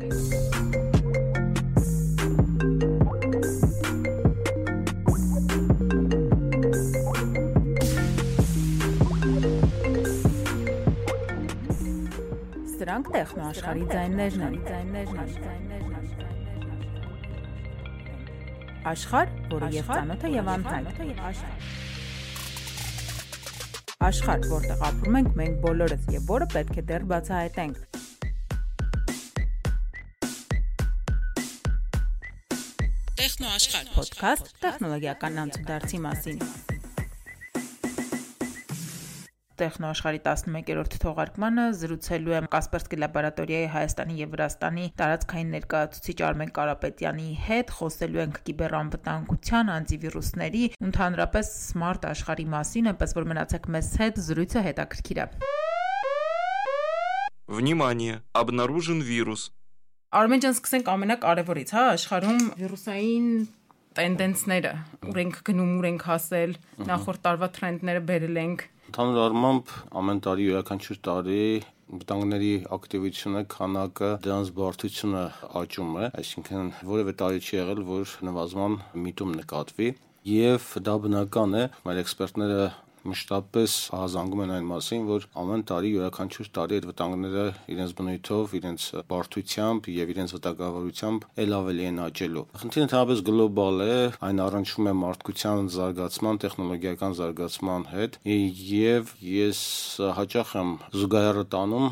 Սրանք տեխնոաշխարհի ձայներն են, ձայներն են։ Աշխարհ, որը եւ ծանոթը եւ անհայտ։ Աշխարհ, որտեղ ապրում ենք մենք բոլորս եւ որը պետք է դեռ բացահայտենք։ Տեխնոաշխարհ Ոդքասթ տեխնոլոգիական անցուդարձի մասին։ Տեխնոաշխարհի 11-րդ թողարկմանը զրուցելու եմ Կասպերսկի լաբորատորիայի Հայաստանի եւ Վրաստանի տարածքային ներկայացուցիչ Արմեն Կարապետյանի հետ, խոսելու ենք կիբերանվտանգության, անտիվիրուսների, ընդհանրապես սմարթ աշխարհի մասին, այնպես որ մնացեք մեզ հետ, զրույցը հետաքրքիր է։ Внимание! Обнаружен вирус. Արմեն ջան, սկսենք ամենակարևորից, հա, աշխարհում վիրուսային տենդենսները, ուր ենք գնում, ուր ենք հասել, նախորդ տարվա տրենդները բերել ենք Ընդհանուր առմամբ ամեն տարի յուրաքանչյուր տարի վտանգների ակտիվությունը, քանակը, դրանց բարդությունը աճում է, այսինքն որևէ տարի չի եղել, որ նվազման միտում նկատվի եւ դա բնական է, մեր էքսպերտները մշտապես հազանգում են այն մասին, որ ամեն տարի յուրաքանչյուր տարի այդ վտանգները իրենց բնույթով, իրենց բարդությամբ եւ իրենց վտանգավորությամբ ել ավելի են աճելու։ Խնդիրը ընդհանրապես գլոբալ է, այն առնչվում է մարդկության զարգացման, տեխնոլոգիական զարգացման հետ եւ ես հաճախ եմ զուգահեռը տանում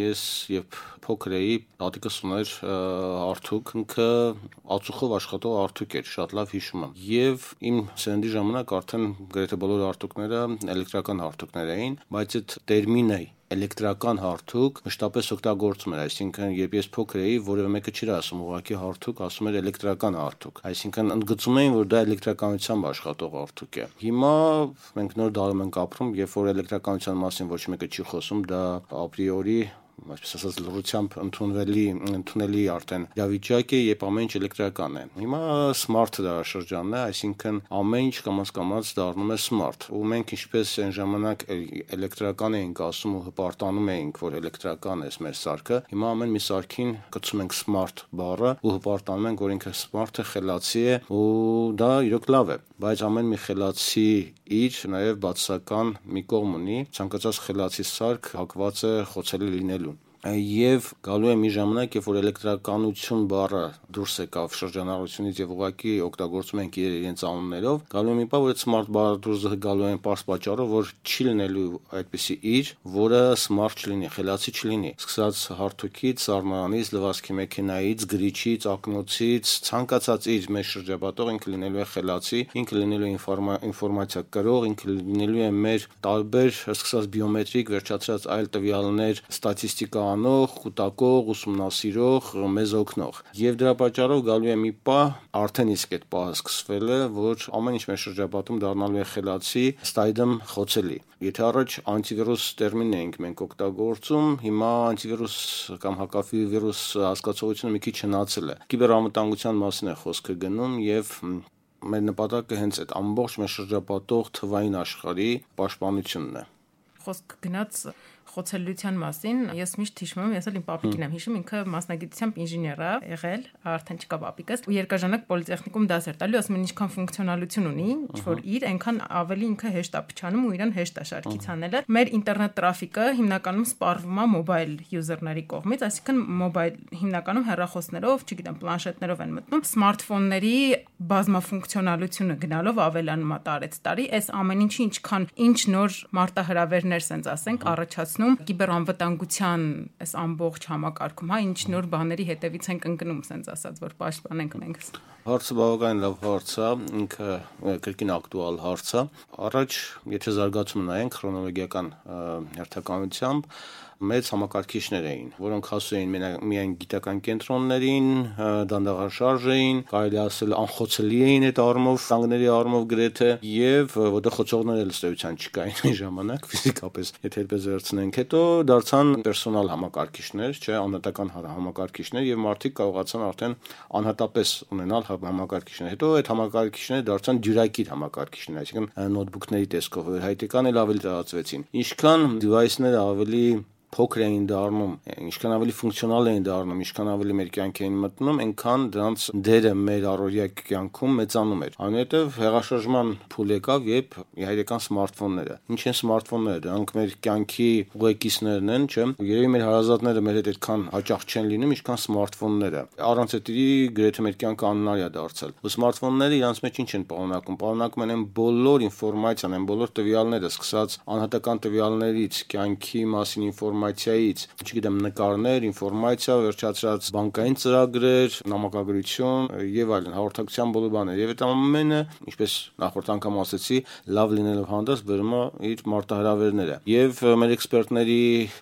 ես եւ փոքր էի, տատիկս ուներ արթուկ, ինքը ածուխով աշխատող արթուկ էր, շատ լավ հիշում եմ։ Եվ իմ սերնդի ժամանակ արդեն գրեթե բոլոր արթուկները էլեկտրական հարթուկներ էին, բայց այդ տերմինը էլեկտրական հարթուկ մշտապես օգտագործում էր, այսինքն երբ ես փոքր էի, որևէ մեկը չէր ասում ուղղակի հարթուկ, ասում էր էլեկտրական հարթուկ։ Այսինքն ընդգծում էին, որ դա էլեկտրականությամբ աշխատող հարթուկ է։ Հիմա մենք նոր դարում ենք ապրում, երբ որ էլեկտրականության մասին ոչ մեկը չի խոսում, դա ապրիորի այսպես ասած լրությամբ ընդունվելի ընդունելի արդեն իրավիճակ է, երբ ամեն ինչ էլեկտրական է։ Հիմա smart դարաշրջանն է, այսինքն ամեն ինչ կամաց կամաց դառնում է smart։ Ու մենք ինչպես այն ժամանակ էլեկտրական էինք ասում ու հպարտանում էինք, որ էլեկտրական է մեր սարքը, հիմա ամեն մի սարքին կցում ենք smart բառը ու հպարտանում ենք, որ ինքը smart է, խելացի է ու դա իրոք լավ է, բայց ամեն մի խելացի իր նաև բացասական մի կողմ ունի, ցանկացած խելացի սարք հակված է խոցելի լինելու եւ գալու է մի ժամանակ, երբ որ էլեկտրականություն բառը դուրս եկավ շրջանառությունից եւ ուղակի օգտագործում ենք իրենց անուններով, գալու է մի բան, որ այդ smart բառը դուրս գալու են པարս պատճառով, որ չի լինելու այդպիսի իր, որը smart չլինի, խելացի չլինի։ Սկսած հարթուկից, սարմանից, լվացքի մեքենայից, գրիչից, ակնոցից, ցանկացած իր մեր շրջապատող ինքը լինելու է խելացի, ինքը լինելու է ինֆորմացիա կրող, ինքը լինելու է մեր տարբեր սկսած բիոմետրիկ, վերջացած այլ տվյալներ, ստատիստիկա անող, կուտակող, ուսումնասիրող, մեզ օգնող։ Եվ դրա պատճառով գալու է մի պահ, արդեն իսկ այդ պահը սկսվել է, որ ամեն ինչ մեր շրջապատում դառնալու է խելացի, ստայդեմ խոցելի։ Եթե առաջ անտիվիրուս տերմինն էինք մենք օգտագործում, հիմա անտիվիրուս կամ հակավիրուս հասկացողությունը մի քիչ հնացել է։ Կիբերանվտանգության մասին է խոսքը գնում եւ մեր նպատակը հենց այդ ամբողջ մեր շրջապատող թվային աշխարհի պաշտպանությունն է խոսք գնաց խոցելիության մասին ես միշտ հիշում եմ, ես էլ իմ պապիկին եմ հիշում, ինքը մասնագիտությամբ ինժեներ է եղել, արդեն չկա պապիկս, ու երկաժանակ պոլիտեխնիկում դաս էր տալու, ասում են ինչքան ֆունկցիոնալություն ունի, ինչ որ իր այնքան ավելի ինքը հեշտ է փչանում ու իրան հեշտ է շարքից անելը։ Մեր ինտերնետ տրաֆիկը հիմնականում սպառվում է մոբայլ յուզերների կողմից, այսինքն մոբայլ հիմնականում հեռախոսներով, չգիտեմ, պլանշետներով են մտնում, սմարթֆոնների բազմաֆունկցիոնալությունը գնալով ավելանում է տարեց տարի, այս ամեն ինչի ինչքան ինչ նոր մարտահրավերներ ասենք առաջացնում ներկայացնում կիբերանվտանգության այս ամբողջ համակարգում, հա, ինչ նոր բաների հետևից ենք ընկնում, ասենց ասած, որ պաշտպանենք մենք։ Հարցը բավականին լավ հարց է, ինքը կրկին ակտուալ հարց է։ Առաջ, եթե զարգացում նայենք քրոնոլոգիական հերթականությամբ, մեծ համակարգիչներ էին, որոնք հասու էին միայն գիտական կենտրոններին, դանդաղաշարժ էին, կարելի ասել անխոցելի էին այդ առումով, սանգների առումով գրեթե եւ որտեղ խոցողներ էլ ստեյության չկային այն ժամանակ ֆիզիկապես, եթե այդպես վերցնենք, հետո դարձան պերսոնալ համակարգիչներ, չէ, անհատական համակարգիչներ եւ մարդիկ կարողացան արդեն անհատապես ունենալ համակարգիչներ։ Հետո այդ համակարգիչները դարձան դյուրակիր համակարգիչներ, այսինքն նոթբուքների տեսքով հայտեկան էլ ավելի տարածվեցին։ Ինչքան device-ները ավելի փոքր էին դառնում, ինչքան ավելի ֆունկցիոնալ էին դառնում, ինչքան ավելի մեր կյանք էին մտնում, այնքան դրանց դերը մեր առօրյա կյանքում մեծանում էր։ Այնուհետև հեղաշրջման փուլ եկավ, երբ հայրական սմարթֆոնները։ Ինչ են սմարթֆոնները։ Դրանք մեր կյանքի ուղեկիցներն են, չէ՞։ Երևի մեր հարազատները մեր հետ այդքան հաճախ չեն լինում, ինչքան սմարթֆոնները։ Առանց դի գրեթե մեր կյանքը անհնար է դարձել։ Ու սմարթֆոնները իրանց մեջ ինչ են պարունակում։ Պարունակում են բոլոր ինֆորմացիան, են բոլոր տվյալները, սկսած անհատական տվյալներից, կյանքի մասին ինֆորմացիայից, չգիտեմ, նկարներ, ինֆորմացիա, վերջացած բանկային ծրագրեր, նամակագրություն եւ այլն, հաղորդակցության բոլոր բաներ։ Եվ այդ ամենը, ինչպես նախորդ անգամ ասացի, լավ լինելով հանդերձ բերում է իր մարտահրավերները։ Եվ մեր էքսպերտների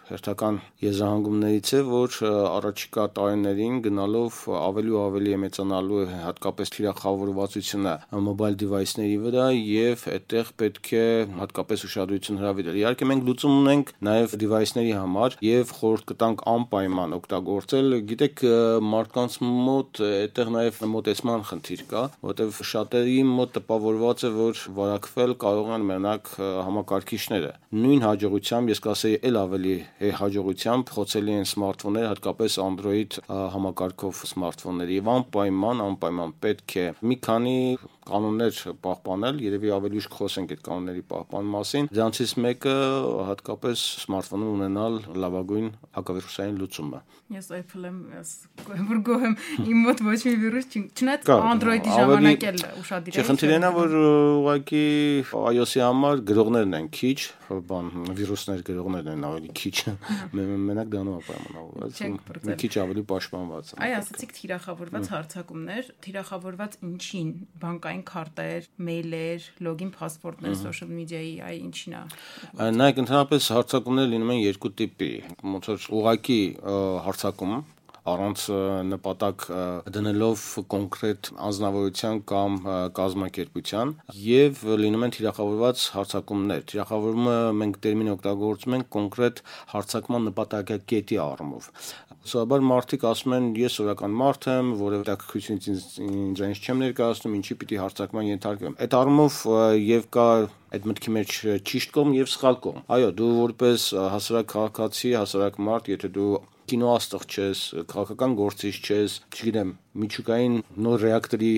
հերթական եզրահանգումներից է, որ առաջիկա տարիներին գնալով ավելի ու ավելի է մեծանալու հատկապես թիրախավորվածությունը mobile device-ների վրա եւ այդտեղ պետք է հատկապես ուշադրություն հրավիրել։ Իհարկե մենք լուծում ունենք նաեւ device-ների համար եւ խորհուրդ կտանք անպայման օգտագործել։ Գիտեք, մարդկանց մոտ այդտեղ նաեւ մոտեցման խնդիր կա, որովհետեւ շատերի մոտ տպավորված է, որ վարակվել կարող են մենակ համակարգիչները։ Նույն հաջողությամբ, ես կասեի, ել ավելի հաջողությամբ խոցելի են սմարթֆոնները, հատկապես Android համակարգով սմարթֆոնները եւ անպայման, անպայման պետք է մի քանի կանոններ պահպանել, երևի ավելի ուշ կխոսենք այդ կանոնների պահպանման մասին։ Դրանցից մեկը հատկապես սմարթֆոնում ունենալ լավագույն հակավիրուսային լուծումը։ Ես Apple եմ, ես որ գոհեմ իմ մոտ ոչ մի վիրուս չնայած Android-ի ժամանակ էլ ուշադիր եմ։ Չխնդիրն է, որ ուղղակի iOS-ի համար գրողներն են քիչ, բան վիրուսներ գրողներն են ավելի քիչ։ Մենակ դրանով պայմանավորված։ Մի քիչ ավելի պաշտպանված։ Այ ասացիք թիրախավորված հարցակումներ, թիրախավորված ինչին, բանկային քարտեր, մեյլեր, լոգին փասպորտներ, social media-ի, այ ինչին է։ Նայեք, ընդհանրապես հարցակումներ լինում են երկու տիպի։ Ոնց որ ուղակի հարցակում, առանց նպատակ դնելով կոնկրետ անznավորության կամ կազմակերպության եւ լինում են թիրախավորված հարցակումներ։ Թիրախավորումը մենք տերմին օգտագործում ենք կոնկրետ հարցակման նպատակակետի առումով։ Սովորաբար մարդիկ ասում են ես սովորական մարդ եմ, որը դակրությունից ինձ ինձ չեմ ներկայացնում, ինչի պիտի հարցակման ենթարկվեմ։ Այդ առումով եւ կա այդ մտքի մեջ ճիշտ կողմ եւ սխալ կողմ։ Այո, դու որպես հասարակ քաղաքացի, հասարակ մարդ, եթե դու կինոաստղ չես, քաղաքական գործիչ չես, չգիտեմ, միջուկային նոր ռեակտորի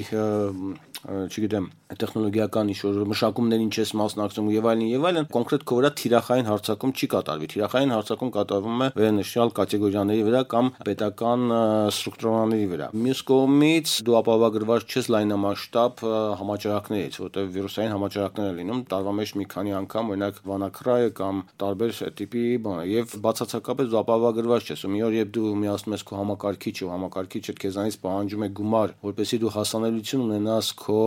չգիտեմ, տեխնոլոգիական ինչ-որ մշակումներին չես մասնակցում եւ այլն եւ այլն, կոնկրետ քո վրա թիրախային հարցակում չի կատարվի։ Թիրախային հարցակում կատարվում է վերնշյալ կատեգորիաների վրա կամ պետական ստրուկտուրաների վրա։ Մյուս կողմից դու ապահովագրված չես լայնամասշտաբ համաճարակներից, որտեղ վիրուսային համաճարակներ են լինում տարվա մեջ մի քանի անգամ, օրինակ վանակրայը կամ տարբեր տիպի բանը եւ բացարձակապես դու ապահովագրված չես։ Մի օր երբ դու միացնում ես քո համակարգիչը, համակարգիչը քեզանից պահանջում է գումար, որպեսզի դու հասանելիություն ունենաս քո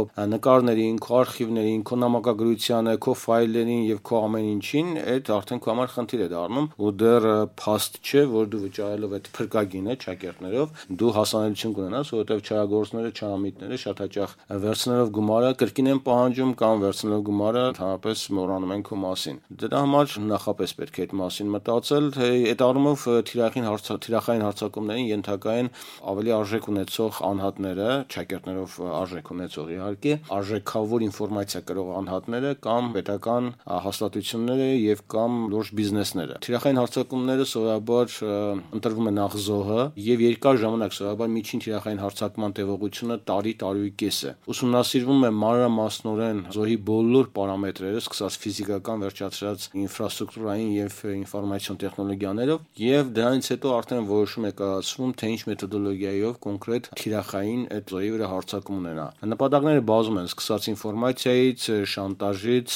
նկարներին, քո արխիվներին, քո նամակագրությանը, քո ֆայլերին եւ քո ամեն ինչին, այդ արդեն քո համար խնդիր է դառնում ու դեռ փաստ չէ, որ դու վճարելով այդ փրկագինը ճակերտներով դու հասանելիություն կունենաս, որովհետեւ չարագործները, չարամիտները շատ հաճախ վերցնելով գումարը կրկին են պահանջում կամ վերցնելով գումարը ընդհանրապես մոռանում են քո մասին։ Դրա համար նախապես պետք է այդ մասին մտածել, այդ առումով թիրախին հարցա թիրախային հարցակումներին ենթակային ավելի արժեք ունեցող անհատները, ճակերտներով արժեք ունեցող իհարկե արժեքավոր ինֆորմացիա կրող անհատները կամ պետական հաստատությունները եւ կամ լուրջ բիզնեսները։ Թիրախային հարցակումները սովորաբար ընտրվում է նախ զոհը եւ երկար ժամանակ սովորաբար միջին թիրախային հարցակման տևողությունը տարի տարուի կես է։ Ուսումնասիրվում է մանրամասնորեն զոհի բոլոր պարամետրերը, սկսած ֆիզիկական վերջացրած ինֆրաստրուկտուրային եւ ինֆորմացիոն տեխնոլոգիաներով եւ դրանից հետո արդեն որոշում է կայացվում թե ինչ մեթոդոլոգիայով կոնկրետ թիրախային այդ զոհի վրա հարցակում ունենա։ Նպատակները բազում են, սկսած ինֆորմացիայից, շանտաժից,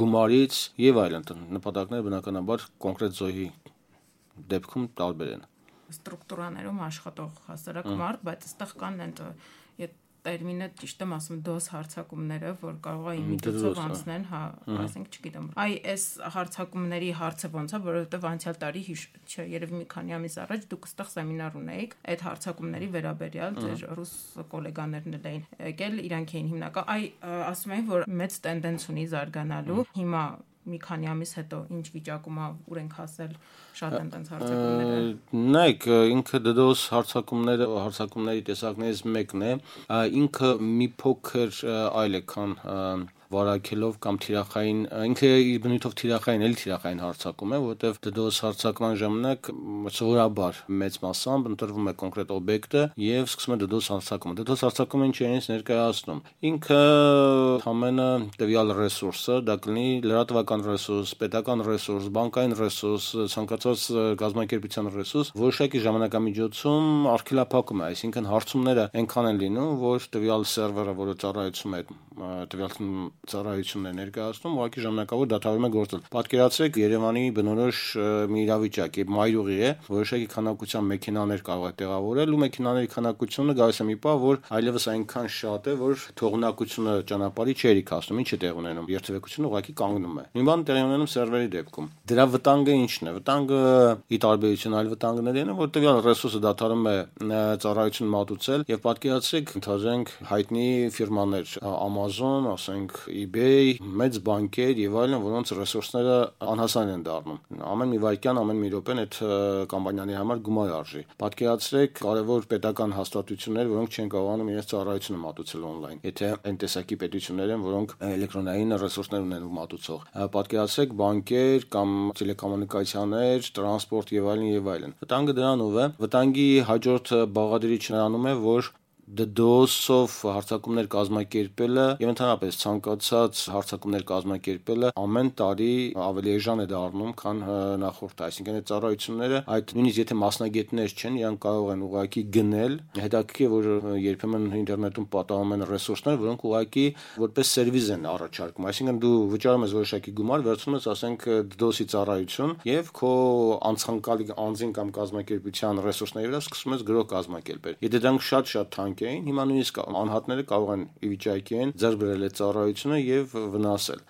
գումարից եւ այլն։ Նպատակները բնականաբար կոնկրետ զոհի դեպքում տարբեր են ստրուկտուրաներում աշխատող հասարակ մարդ, բայց այստեղ կան այդ տերմինը ճիշտ եմ ասում դոս հարցակումները, որ կարող է իմիտացիով անցնեն, հա, ասենք, չգիտեմ։ Այ այս հարցակումների հարցը ոնց է, որովհետև անցյալ տարի չէ, երևի մի քանի ամիս առաջ դուք ստեղ սեմինար ունեիք այդ հարցակումների վերաբերյալ ձեր ռուս գոլեգաներն էլ էին եկել, իրանք էին հիմնական։ Այ ասում են, որ մեծ տենդենց ունի զարգանալու։ Հիմա մի քանի ամիս հետո ինչ վիճակում է ուր ենք հասել շատ են տենց հարցակումները նայեք ինքը դդոս հարցակումները հարցակումների տեսակներից մեկն է ինքը մի փոքր այլ է քան վարակելով կամ թիրախային ինքը իր բնույթով թիրախային էլ թիրախային հարցակում է, որովհետև DDoS հարձակման ժամանակ սովորաբար մեծ մասամբ ընտրվում է կոնկրետ օբյեկտը եւ սկսում է DDoS հարձակումը։ DDoS հարձակումը ինչ է ինձ ներկայացնում։ Ինքը ամենը տվյալ ռեսուրսը, դա կլինի լրատվական ռեսուրս, պետական ռեսուրս, բանկային ռեսուրս, ցանկացած գազམ་ակերպության ռեսուրս, որոշակի ժամանակամիջոցում արգելափակում է, այսինքն հարցումները այնքան են լինում, որ տվյալ սերվերը, որը ծառայեցում է տվյալ ծառայությունն է ներկայացնում, ուղղակի ժամանակավոր դադարում է գործել։ Պատկերացրեք Երևանի բնորոշ մի իրավիճակ, երբ մայրուղի է, որոշակի քանակության մեքենաներ կարող է տեղավորել ու մեքենաների քանակությունը գալիս է մի պահ, որ այլևս այնքան շատ է, որ թողունակությունը ճանապարհի չէր իքասնում, ինչ է տեղ ունենում։ Երթևեկությունը ուղղակի կանգնում է։ Նույն բանը տեղի ունենում սերվերի դեպքում։ Դրա վտանգը ինչն է։ Վտանգը ի տարբերություն այլ վտանգների է, որ տվյալ ռեսուրսը դադարում է ծառայություն մատուցել եւ պատկերացրեք, ընդհանրենք հայտնի ֆիրմաներ Amazon, ասենք eBay, մեծ բանկեր եւ այլն, որոնց ռեսուրսները անհասան են դառնում։ Ամեն մի վայրկյան, ամեն մի րոպեն այդ կամպանիաների համար գումար արժի։ Պատկերացրեք կարևոր պետական հաստատություններ, որոնք չեն կարողանում իրենց ծառայությունը մատուցել on-line։ Եթե այն տեսակի պետություններ են, որոնք էլեկտրոնային ռեսուրսներ ունեն մատուցող։ Պատկերացրեք բանկեր կամ տելեկոմունիկացիաներ, տրանսպորտ եւ այլն եւ այլն։ Վտանգը դրանով է։ Վտանգի հաջորդ բաղադրիչը նրանում է, որ DDoS-ով հարձակումներ կազմակերպելը եւ ընդհանրապես ցանկացած հարձակումներ կազմակերպելը ամեն տարի ավելի էժան է դառնում, քան նախորդը, այսինքն այդ ծառայությունները, այդ նույնիսկ եթե մասնագետներ չեն, իրանք կարող են ուղակի գնել, հետաքրքիր որ երբեմն ինտերնետում պատահում են ռեսուրսներ, որոնք ուղակի որպես սերվիս են առաջարկում, այսինքն դու վճարում ես որոշակի գումար, վերցնում ես, ասենք DDoS-ի ծառայություն եւ քո անցանկալի անձին կամ կազմակերպության ռեսուրսների վրա սկսում ես գրող կազմակերպել։ Եթե դրանք շատ-շատ թանկ վիճակ էին, հիմա նույնիսկ անհատները կարող են ի վիճակի են ձեռք բերել այդ ծառայությունը եւ վնասել։